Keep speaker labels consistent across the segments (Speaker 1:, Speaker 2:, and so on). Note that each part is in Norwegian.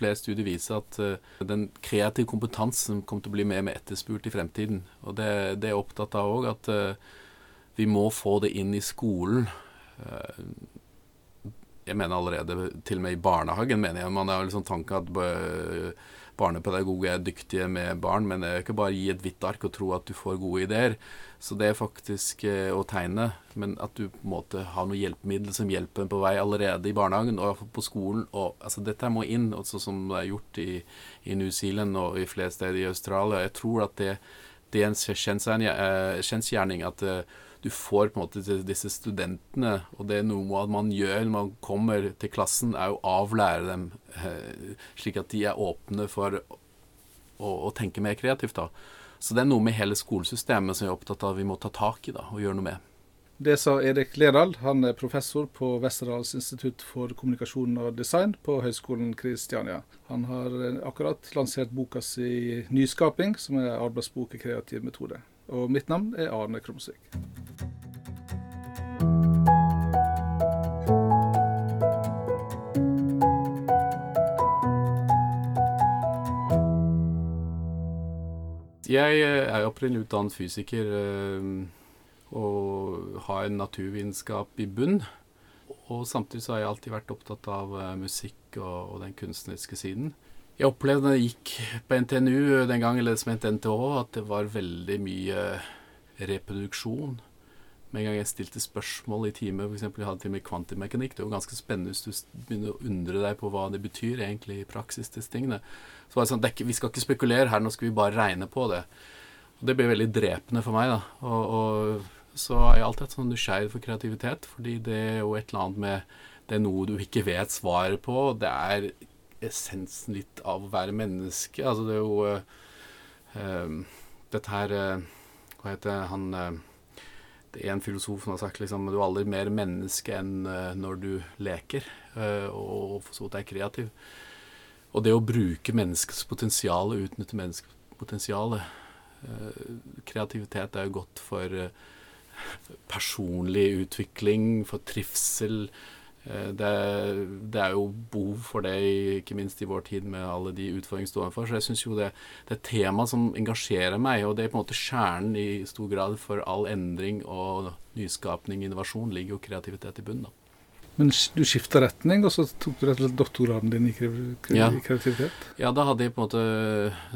Speaker 1: flere studier viser at uh, den kreative kompetansen kommer til å bli mer med etterspurt i fremtiden. Og det, det er opptatt av òg, at uh, vi må få det inn i skolen. Jeg mener allerede til og med i barnehagen mener jeg man har liksom tanken at barnepedagoger er dyktige med barn, men det er ikke bare å gi et hvitt ark og tro at du får gode ideer. Så det er faktisk eh, å tegne, men at du på en måte har noe hjelpemiddel som hjelper en på vei allerede i barnehagen og på skolen. Og, altså, dette må inn, også som det er gjort i, i New Zealand og i flere steder i Australia. Jeg tror at det, det er en eh, kjensgjerning at uh, du får på en måte disse studentene, og det er noe man gjør når man kommer til klassen, er å avlære dem eh, slik at de er åpne for å, å, tenke mer kreativt. da. Så det er noe med hele skolesystemet som jeg er opptatt av vi må ta tak i da, og gjøre noe med.
Speaker 2: Det sa Erik Lerdal. Han er professor på Westerdals institutt for kommunikasjon og design på Høgskolen Kristiania. Han har eh, akkurat lansert boka si 'Nyskaping', som er arbeidsbok i kreativ metode. Og mitt navn er Arne Krumsvik.
Speaker 1: Jeg eh, er opprinnelig utdannet fysiker eh, og har en naturvitenskap i bunn. Og samtidig så har jeg alltid vært opptatt av eh, musikk og, og den kunstneriske siden. Jeg opplevde da jeg gikk på NTNU den gangen, eller som het NTH, at det var veldig mye reproduksjon. Med en gang jeg stilte spørsmål i time, f.eks. jeg hadde time i kvantimekanikk, det var ganske spennende hvis du begynner å undre deg på hva det betyr egentlig i praksis, disse tingene. Så var det sånn Vi skal ikke spekulere her, nå skal vi bare regne på det. Og Det ble veldig drepende for meg. da. Og, og så har jeg alltid hatt sånn nysgjerrighet for kreativitet, fordi det er jo et eller annet med Det er noe du ikke vet svaret på. Det er essensen litt av å være menneske. Altså, det er jo uh, Dette her uh, Hva heter han det er en filosof som har sagt liksom, du er aldri mer menneske enn når du leker, og for så vidt er kreativ. Og det å bruke menneskets potensial, utnytte menneskets potensial Kreativitet er jo godt for personlig utvikling, for trivsel, Eh, det, det, er jo behov for det, ikke minst i vår tid med alle de utfordringene vi står overfor. Så jeg syns jo det, det er tema som engasjerer meg, og det er på en måte kjernen i stor grad for all endring og nyskapning, innovasjon, ligger jo kreativitet i bunnen. da.
Speaker 2: Men du skifta retning, og så tok du rett og slett doktorgraden din i kreativitet?
Speaker 1: Ja. ja, da hadde jeg på en måte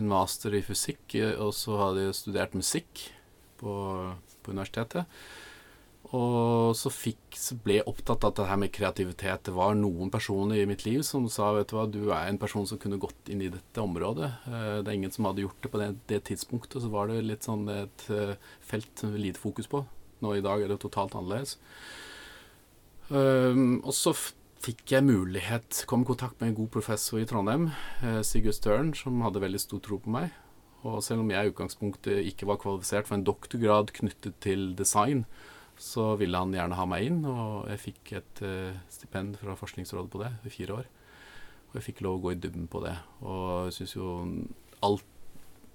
Speaker 1: en master i fysikk, og så hadde jeg studert musikk på, på universitetet. Og så, fikk, så ble jeg opptatt av at det her med kreativitet. Det var noen personer i mitt liv som sa vet du hva, du er en person som kunne gått inn i dette området. Eh, det er ingen som hadde gjort det på det, det tidspunktet. Så var det litt sånn et eh, felt med lite fokus på. Nå i dag er det totalt annerledes. Um, og så fikk jeg mulighet, kom i kontakt med en god professor i Trondheim, Sigurd Støren, som hadde veldig stor tro på meg. Og selv om jeg i utgangspunktet ikke var kvalifisert for en doktorgrad knyttet til design, så ville han gjerne ha meg inn, og jeg fikk et uh, stipend fra Forskningsrådet på det i fire år. Og jeg fikk lov å gå i dybden på det. Og jeg syns jo alt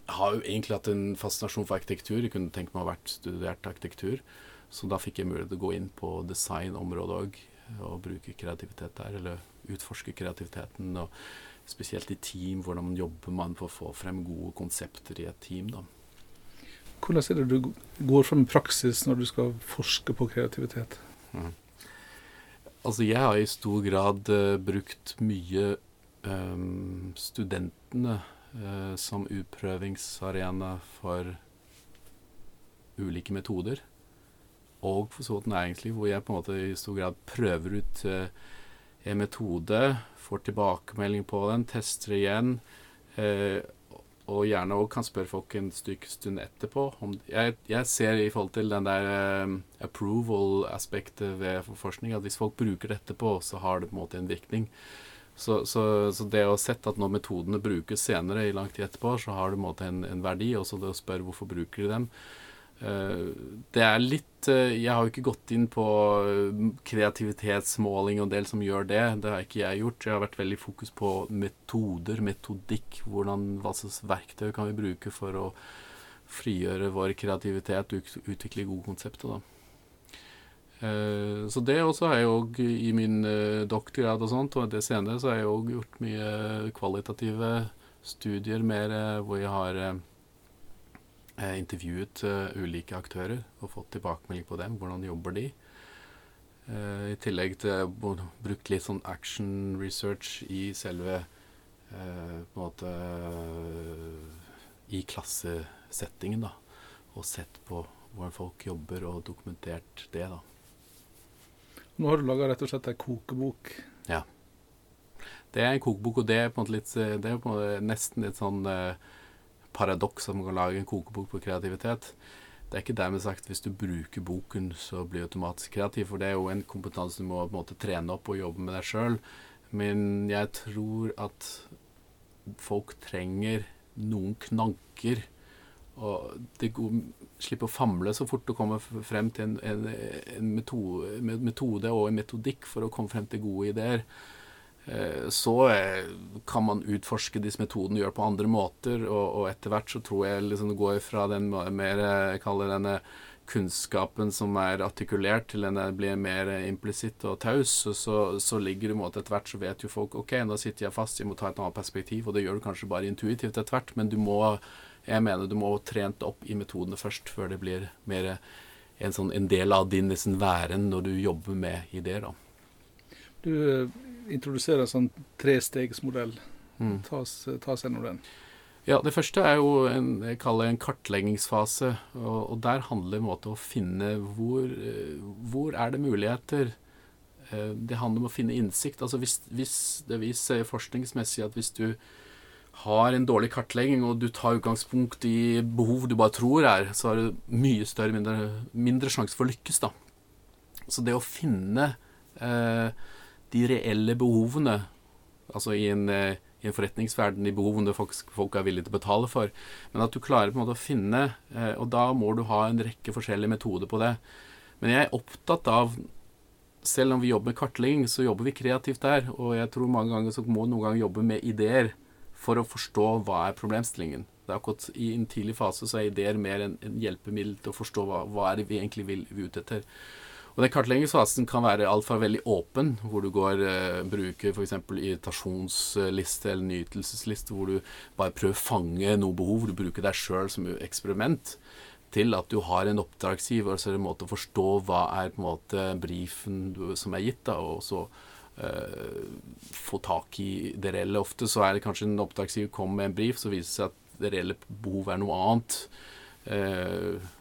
Speaker 1: har jo egentlig hatt en fascinasjon for arkitektur. Jeg kunne tenkt meg å ha vært studert arkitektur. Så da fikk jeg mulighet til å gå inn på designområdet òg, og bruke kreativitet der. Eller utforske kreativiteten, og spesielt i team. Hvordan jobber man for å få frem gode konsepter i et team, da.
Speaker 2: Hvordan er det du går fram i praksis når du skal forske på kreativitet? Mm.
Speaker 1: Altså, jeg har i stor grad uh, brukt mye um, studentene uh, som utprøvingsarena for ulike metoder. Og for så vidt næringsliv, hvor jeg på en måte i stor grad prøver ut uh, en metode, får tilbakemelding på den, tester igjen. Uh, og gjerne òg kan spørre folk en stund etterpå. Jeg, jeg, ser i forhold til den der um, approval-aspektet ved forskning, at hvis folk bruker det etterpå, så har det på en måte en virkning. Så, så, så det å sette at når metodene brukes senere, i lang tid etterpå, så har det på en måte en, en verdi. Også det å spørre hvorfor bruker de dem. Eh, det er litt eh, Jeg har jo ikke gått inn på eh, kreativitetsmåling og en del som gjør det. Det har ikke jeg gjort. Jeg har vært veldig fokus på metoder, metodikk. Hvordan, hva slags verktøy kan vi bruke for å frigjøre vår kreativitet og utvikle gode konsepter. da. Så det også har jeg òg i min doktorgrad og sånt, og det senere så har jeg òg gjort mye kvalitative studier mer hvor jeg har intervjuet eh, ulike aktører og fått tilbakemelding på dem. Hvordan jobber de? I tillegg til å bruke litt sånn action research i selve på en måte I klassesettingen, da. Og sett på hvordan folk jobber, og dokumentert det, da.
Speaker 2: Nå har du laga rett og slett ei kokebok.
Speaker 1: Ja. Det er en kokebok, og det er på en måte litt Det er på en måte nesten litt sånn paradoks at man kan lage en kokebok på kreativitet. Det er ikke dermed sagt hvis du bruker boken, så blir du automatisk kreativ. For det er jo en kompetanse du må på en måte trene opp og jobbe med deg sjøl. Men jeg tror at folk trenger noen knagger. Og det går, slipper å famle så fort du kommer frem til en, en, en metode, metode, og en metodikk for å komme frem til gode ideer. Eh, så eh, kan man utforske disse metodene, gjøre på andre måter, og, og etter hvert så tror jeg liksom det går fra den mer jeg kaller denne kunnskapen som er artikulert, til den blir mer implisitt og taus, så, så ligger det i måte etter hvert så vet jo folk OK, nå sitter jeg fast, jeg må ta et annet perspektiv, og det gjør du kanskje bare intuitivt etter hvert, men du må jeg mener du må trent opp i metodene først, før det blir mer en, sånn, en del av din liksom, væren når du jobber med ideer. da.
Speaker 2: Du introdusere en sånn trestegsmodell. Mm. Ta, ta oss gjennom den.
Speaker 1: Ja, Det første er jo en, jeg kaller en kartleggingsfase. Og, og der handler det om å finne hvor, hvor er det muligheter. Eh, det handler om å finne innsikt. Altså hvis, hvis det viser forskningsmessig at hvis du har en dårlig kartlegging, og du tar utgangspunkt i behov du bare tror er, så har du mye større, mindre, mindre sjanse for å lykkes. da. Så det å finne eh, de reelle behovene, altså i en, eh, i en forretningsverden, de behovene folk, folk, er villige til å betale for, men at du klarer på en måte å finne eh, Og da må du ha en rekke forskjellige metoder på det. Men jeg er opptatt av selv om vi jobber med kartlegging, så jobber vi kreativt der. Og jeg tror mange ganger så må noen ganger jobbe med ideer for å forstå hva er problemstillingen. Det er akkurat I en tidlig fase så er ideer mer en, en hjelpemiddel til å forstå hva, hva er det vi egentlig vil, vil ut etter. Og den Kartleggingsfasen kan være alt fra veldig åpen, hvor du går, eh, bruker f.eks. irritasjonsliste eller nytelsesliste, hvor du bare prøver å fange noe behov. Du bruker deg sjøl som eksperiment. Til at du har en oppdragsgiver, så er det en måte å forstå hva er på en måte brifen du, som er gitt. da, og så eh, få tak i det reelle. Ofte så er det kanskje en oppdragsgiver kommer med en brief, så viser det seg at det reelle behovet er noe annet. Eh,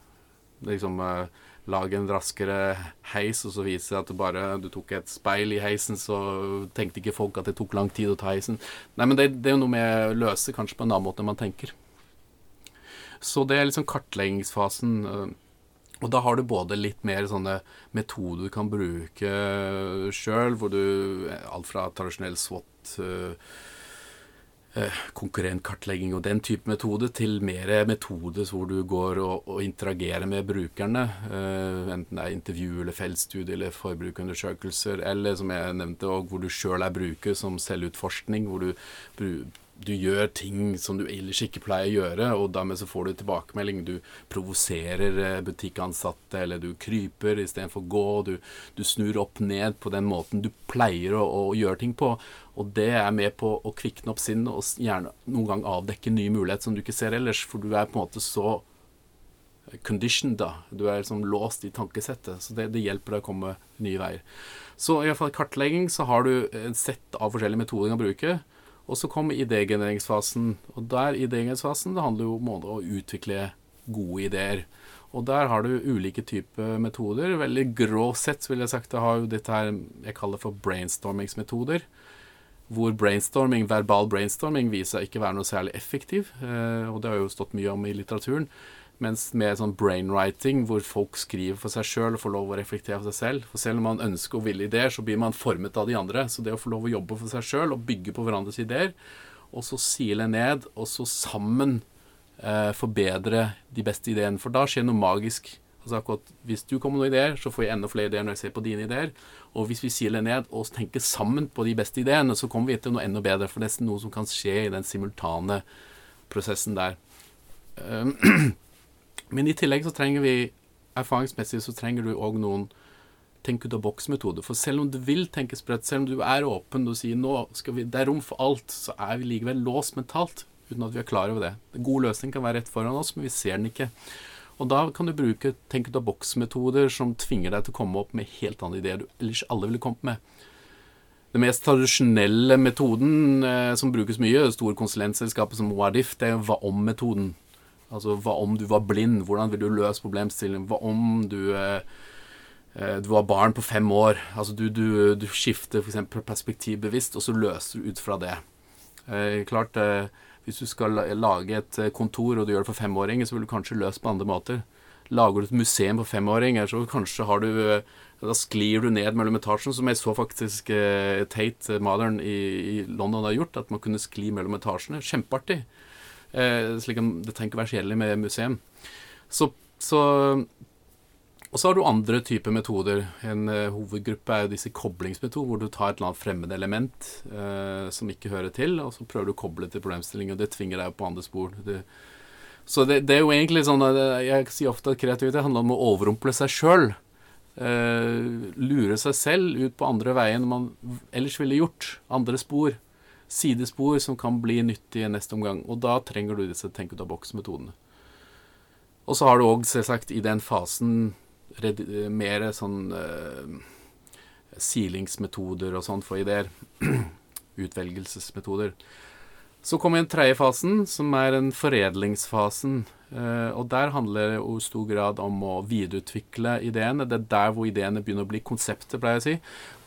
Speaker 1: liksom... Eh, lage en raskere heis, og så viser det at du bare du tok et speil i heisen, så tenkte ikke folk at det tok lang tid å ta heisen. Nei, men det, det er jo noe med å løse kanskje på en annen måte enn man tenker. Så det er liksom kartleggingsfasen. Øh, og da har du både litt mer sånne metoder du kan bruke sjøl, hvor du Alt fra tradisjonell SWAT Eh, konkurrentkartlegging og den type metode, til mer metode hvor du går og, og interagerer med brukerne. Uh, enten det er intervju eller feltstudie eller forbrukerundersøkelser, eller som jeg nevnte, hvor du sjøl er bruker, som selvutforskning, hvor du du gjør ting som du ellers ikke pleier å gjøre, og dermed så får du tilbakemelding. Du provoserer eh, butikkansatte, eller du kryper istedenfor å gå. Du, du, snur opp ned på den måten du pleier å, å, gjøre ting på. Og det er med på å kvikne opp sinnet og gjerne noen gang avdekke nye muligheter som du ikke ser ellers, for du er på en måte så conditioned, da. Du er liksom låst i tankesettet. Så det, det hjelper deg å komme nye veier. Så i hvert fall kartlegging så har du et sett av forskjellige metoder du kan bruke. Og så kommer idégenereringsfasen. Og der idégenereringsfasen det handler jo om å utvikle gode ideer. Og der har du ulike typer metoder. Veldig grovt sett vil jeg sagt det har jo dette her jeg kaller for brainstormingsmetoder. Hvor brainstorming, verbal brainstorming viser seg ikke være noe særlig effektiv. Eh, og det har jo stått mye om i litteraturen. Mens med sånn brainwriting, hvor folk skriver for seg sjøl og får lov å reflektere for seg selv For selv om man ønsker og vil ideer, så blir man formet av de andre. Så det å få lov å jobbe for seg sjøl og bygge på hverandres ideer, og så sile ned, og så sammen eh, forbedre de beste ideene For da skjer noe magisk. Altså akkurat Hvis du kommer med noen ideer, så får jeg enda flere ideer når jeg ser på dine ideer. Og hvis vi siler ned og tenker sammen på de beste ideene, så kommer vi til noe enda bedre. For det er noe som kan skje i den simultane prosessen der. Um, Men i tillegg så trenger vi erfaringsmessig så trenger du òg noen tenk ut av boks-metode. For selv om du vil tenke spredt, selv om du er åpen og sier nå skal vi, det er rom for alt, så er vi likevel låst mentalt uten at vi er klar over det. En god løsning kan være rett foran oss, men vi ser den ikke. Og da kan du bruke tenk ut av boks-metoder som tvinger deg til å komme opp med helt andre ideer du ellers alle ville kommet med. Den mest tradisjonelle metoden eh, som brukes mye, store konsulentselskaper som Wadif, det er hva om-metoden. Altså hva om du var blind? Hvordan vil du løse problemstillingen? Hva om du eh, eh du var barn på fem år. Altså du, du, du skifter f.eks. perspektiv bevisst, og så løser du ut fra det. Eh, klart, eh, Hvis du skal lage et eh, kontor, og du gjør det for femåringer, så vil du kanskje løse på andre måter. Lager du et museum for femåringer, så kanskje har du Da sklir du ned mellom etasjene, som jeg så faktisk eh, Tate Modern i, i London har gjort. At man kunne skli mellom etasjene. Kjempeartig. Eh, slik at det trenger ikke være kjedelig med museum. Så, så og så har du andre typer metoder. En uh, hovedgruppe er jo disse koblingsmetoder, hvor du tar et eller annet fremmed element uh, som ikke hører til, og så prøver du å koble til problemstilling, og det tvinger deg på andre spor. Du, så det, det, er jo egentlig sånn at Jeg sier ofte at kreativitet handler om å overrumple seg sjøl. Eh, lure seg selv ut på andre veien man ellers ville gjort. Andre spor sidespor som kan bli nyttige neste omgang. Og da trenger du disse tenk ut av boks-metodene. Og så har du òg selvsagt i den fasen mer sånn uh, silingsmetoder og sånn for ideer. Utvelgelsesmetoder. Så kommer den tredje fasen, som er den foredlingsfasen. Uh, og der handler det i stor grad om å videreutvikle ideene. Det er der hvor ideene begynner å bli konsepter, pleier jeg å si.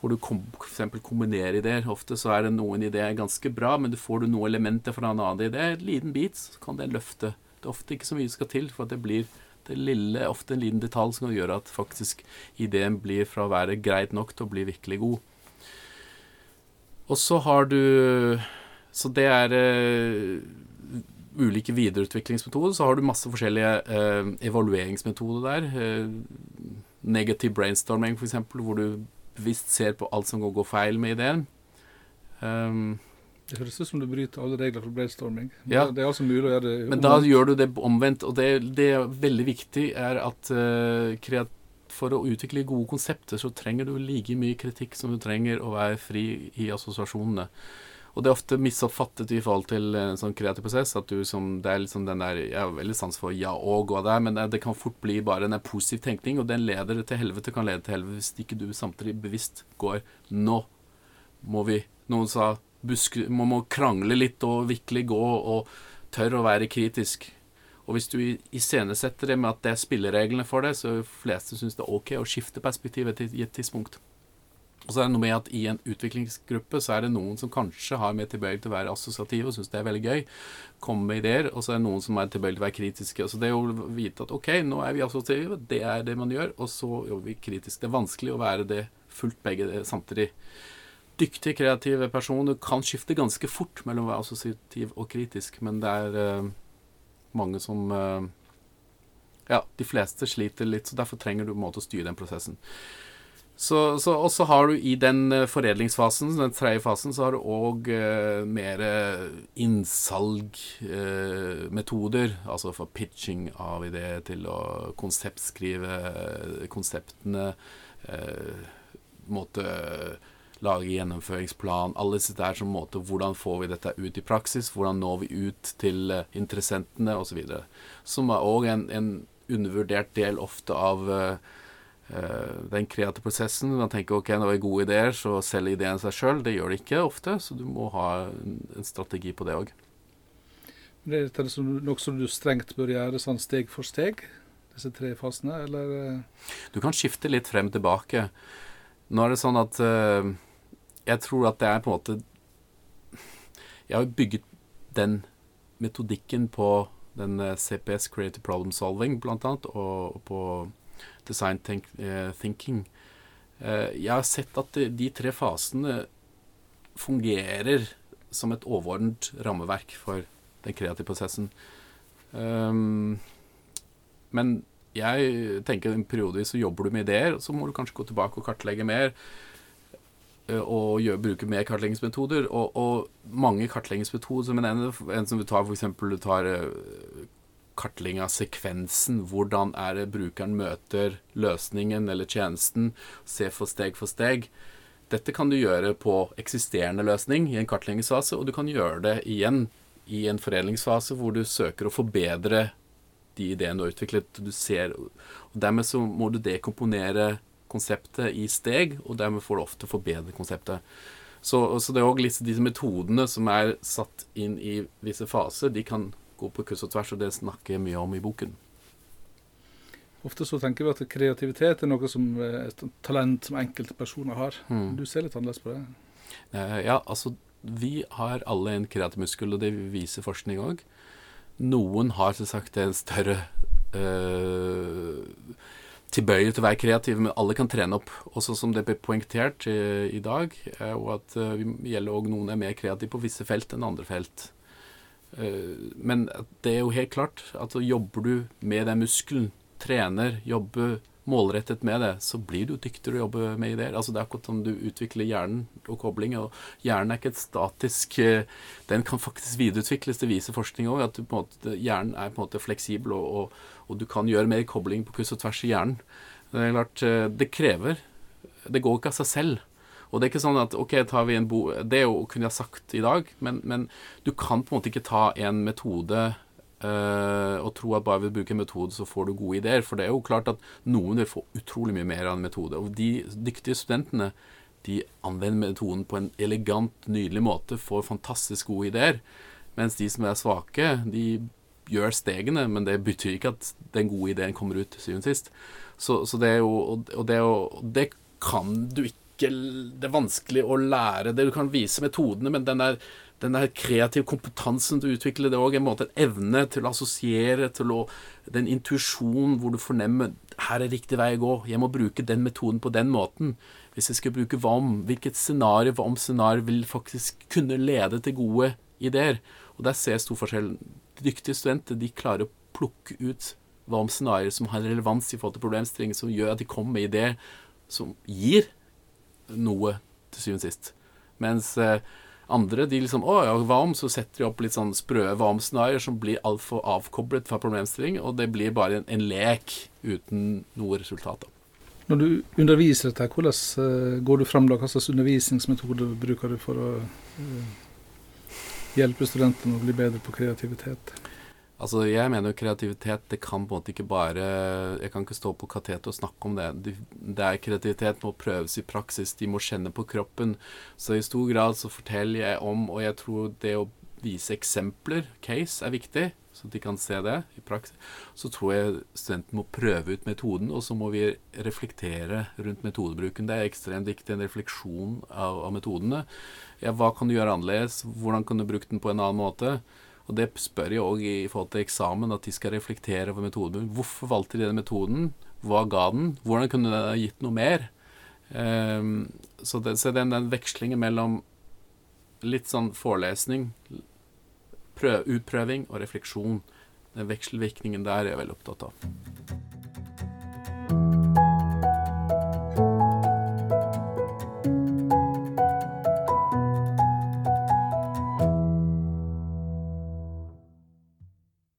Speaker 1: Hvor du f.eks. kombinerer ideer. Ofte så er det noen ideer ganske bra, men du får du noen elementer fra en annen idé, en liten bit, så kan det løfte. Det er ofte ikke så mye som skal til for at det blir det lille, ofte en liten detalj som kan gjøre at faktisk ideen blir fra å være greit nok til å bli virkelig god. Og så har du Så det er uh, ulike videreutviklingsmetoder. Så har du masse forskjellige uh, evalueringsmetoder der. Uh, negativ brainstorming, f.eks., hvor du bevisst ser på alt som går feil med ideen. Um,
Speaker 2: det høres ut som du bryter alle regler for brainstorming. Ja. Det er altså mulig å gjøre det
Speaker 1: omvendt. Men da gjør du det omvendt. Og det, det er veldig viktig er at uh, for å utvikle gode konsepter, så trenger du like mye kritikk som du trenger å være fri i assosiasjonene. Og det er ofte misoppfattet i forhold til en sånn kreativ prosess. At du som, det er liksom den der Jeg har veldig sans for ja og og der, men det, det, kan fort bli bare en positiv tenkning, og den leder til helvete, kan lede til helvete hvis ikke du samtidig bevisst går Nå må vi Noen sa buske, man må krangle litt og virkelig gå og tørre å være kritisk. Og hvis du iscenesetter det med at det er spillereglene for det, så er de fleste syns det er ok å skifte perspektivet til et tidspunkt. Og så er det noe med at I en utviklingsgruppe så er det noen som kanskje har mer tilbøyelighet til å være assosiative og syns det er veldig gøy. Komme med ideer. Og så er det noen som er tilbøyelig til å være kritiske. Så det å vite at OK, nå er vi assosiative, det er det man gjør. Og så jobber vi kritisk. Det er vanskelig å være det fullt begge samtidig. Dyktige, kreative personer kan skifte ganske fort mellom å være assosiativ og kritisk, men det er uh, mange som uh, Ja, de fleste sliter litt, så derfor trenger du på en måte å styre den prosessen. Så, så, og så har du i den uh, foredlingsfasen, den tredje fasen, så har du òg eh, mer innsalgmetoder. Eh, altså for pitching av ideer til å konseptskrive konseptene. måte lage gjennomføringsplan. Alle disse der som måte Hvordan får vi dette ut i praksis? Hvordan når vi ut til interessentene osv. Som er òg en, en, undervurdert del ofte av Eh, den kreative prosessen. Man tenker ok, når det er gode ideer, så selger ideen seg sjøl. Det gjør det ikke ofte, så du må ha en, strategi på det òg.
Speaker 2: Det er det noe som du strengt bør gjøre sånn steg for steg, disse tre fasene, eller? Eh?
Speaker 1: Du kan skifte litt frem og tilbake. Nå er det sånn at uh, jeg tror at det er på en måte Jeg har bygget den metodikken på den CPS Creative Problem Solving, blant annet, og på design think, uh, thinking. Uh, jeg har sett at de, tre fasene fungerer som et overordnet rammeverk for den kreative prosessen. Um, men jeg tenker en periode så jobber du med ideer, så må du kanskje gå tilbake og kartlegge mer. Og gjør, bruke mer kartleggingsmetoder. Og, og mange kartleggingsmetoder, som en, en som du tar f.eks. du tar kartlegging av sekvensen. Hvordan er det brukeren møter løsningen eller tjenesten. Se for steg for steg. Dette kan du gjøre på eksisterende løsning i en kartleggingsfase, og du kan gjøre det igjen i en foredlingsfase hvor du søker å forbedre de ideene du har utviklet. Du ser, og dermed så må du dekomponere konseptet i steg, og dermed får du ofte forbedre konseptet. Så, så det er òg disse metodene som er satt inn i visse faser, de kan gå på kryss og tvers, og det snakker jeg mye om i boken.
Speaker 2: Ofte så tenker vi at kreativitet er noe som et talent som enkelte personer har. Mm. Du ser litt annerledes på det?
Speaker 1: Eh, ja, altså vi har alle en kreativ muskel, og det viser forskning òg. Noen har selvsagt en større øh, tilbøyelighet til å være kreative, men alle kan trene opp. Også som det ble poengtert i, i dag, og at øh, vi gjelder òg noen er mer kreative på visse felt enn andre felt. Uh, men det er jo helt klart at jobber du med den muskelen, trener, jobber målrettet med det, så blir du dyktigere å jobbe med ideer. Altså Det er akkurat som du utvikler hjernen og kobling. og Hjernen er ikke et statisk eh, Den kan faktisk videreutvikles. Det viser forskning òg. At måte, hjernen er på en måte fleksibel, og, og, og, du kan gjøre mer kobling på kryss og tvers i hjernen. Det er klart, eh, det krever Det går ikke av seg selv. Og det er ikke sånn at ok, tar vi en bo... Det er jo kunne jeg sagt i dag, men, men du kan på en måte ikke ta en metode Uh, og tro at bare ved å bruke en metode, så får du gode ideer. For det er jo klart at noen vil få utrolig mye mer av en metode. Og de dyktige studentene de anvender metoden på en elegant, nydelig måte, får fantastisk gode ideer. Mens de som er svake, de gjør stegene, men det betyr ikke at den gode ideen kommer ut til syvende og sist. Så, så, det er jo Og det, og det kan du ikke Det er vanskelig å lære det. Du kan vise metodene, men den der, den der kreative kompetansen til å utvikle det òg. En måte en evne til å assosiere, til å Den intuisjonen hvor du fornemmer her er riktig vei å gå. Jeg må bruke den metoden på den måten. Hvis jeg skal bruke hva om, hvilket scenario, hva om scenario vil faktisk kunne lede til gode ideer. Og der ser jeg stor forskjell. Dyktige studenter de klarer å plukke ut hva om scenarioer som har relevans i forhold til problemstillinger, som gjør at de kommer med ideer som gir noe til syvende og sist. Mens eh, andre de liksom Å ja, hva om? Så setter de opp litt sånn sprø hva om-scenarioer som blir altfor avkoblet fra problemstilling, og det blir bare en, en lek uten noe resultat.
Speaker 2: Når du underviser dette, hvordan uh, går du fram da? Hva slags undervisningsmetode bruker du for å uh, hjelpe studentene å bli bedre på kreativitet?
Speaker 1: Altså, jeg mener jo kreativitet det kan på en måte ikke bare Jeg kan ikke stå på katetet og snakke om det. Det er kreativitet må prøves i praksis. De må kjenne på kroppen. Så i stor grad så forteller jeg om, og jeg tror det å vise eksempler, case, er viktig. Så de kan se det i praksis. Så tror jeg studenten må prøve ut metoden, og så må vi reflektere rundt metodebruken. Det er ekstremt viktig, en refleksjon av, av metodene. Ja, hva kan du gjøre annerledes? Hvordan kan du bruke den på en annen måte? Og det spør jeg òg i forhold til eksamen, at de skal reflektere over metoden. Hvorfor valgte de den metoden? Hva ga den? Hvordan kunne den ha gitt noe mer? Um, så, det, så den, den vekslingen mellom litt sånn forelesning, prøv, utprøving og refleksjon, den vekselvirkningen der er jeg veldig opptatt av.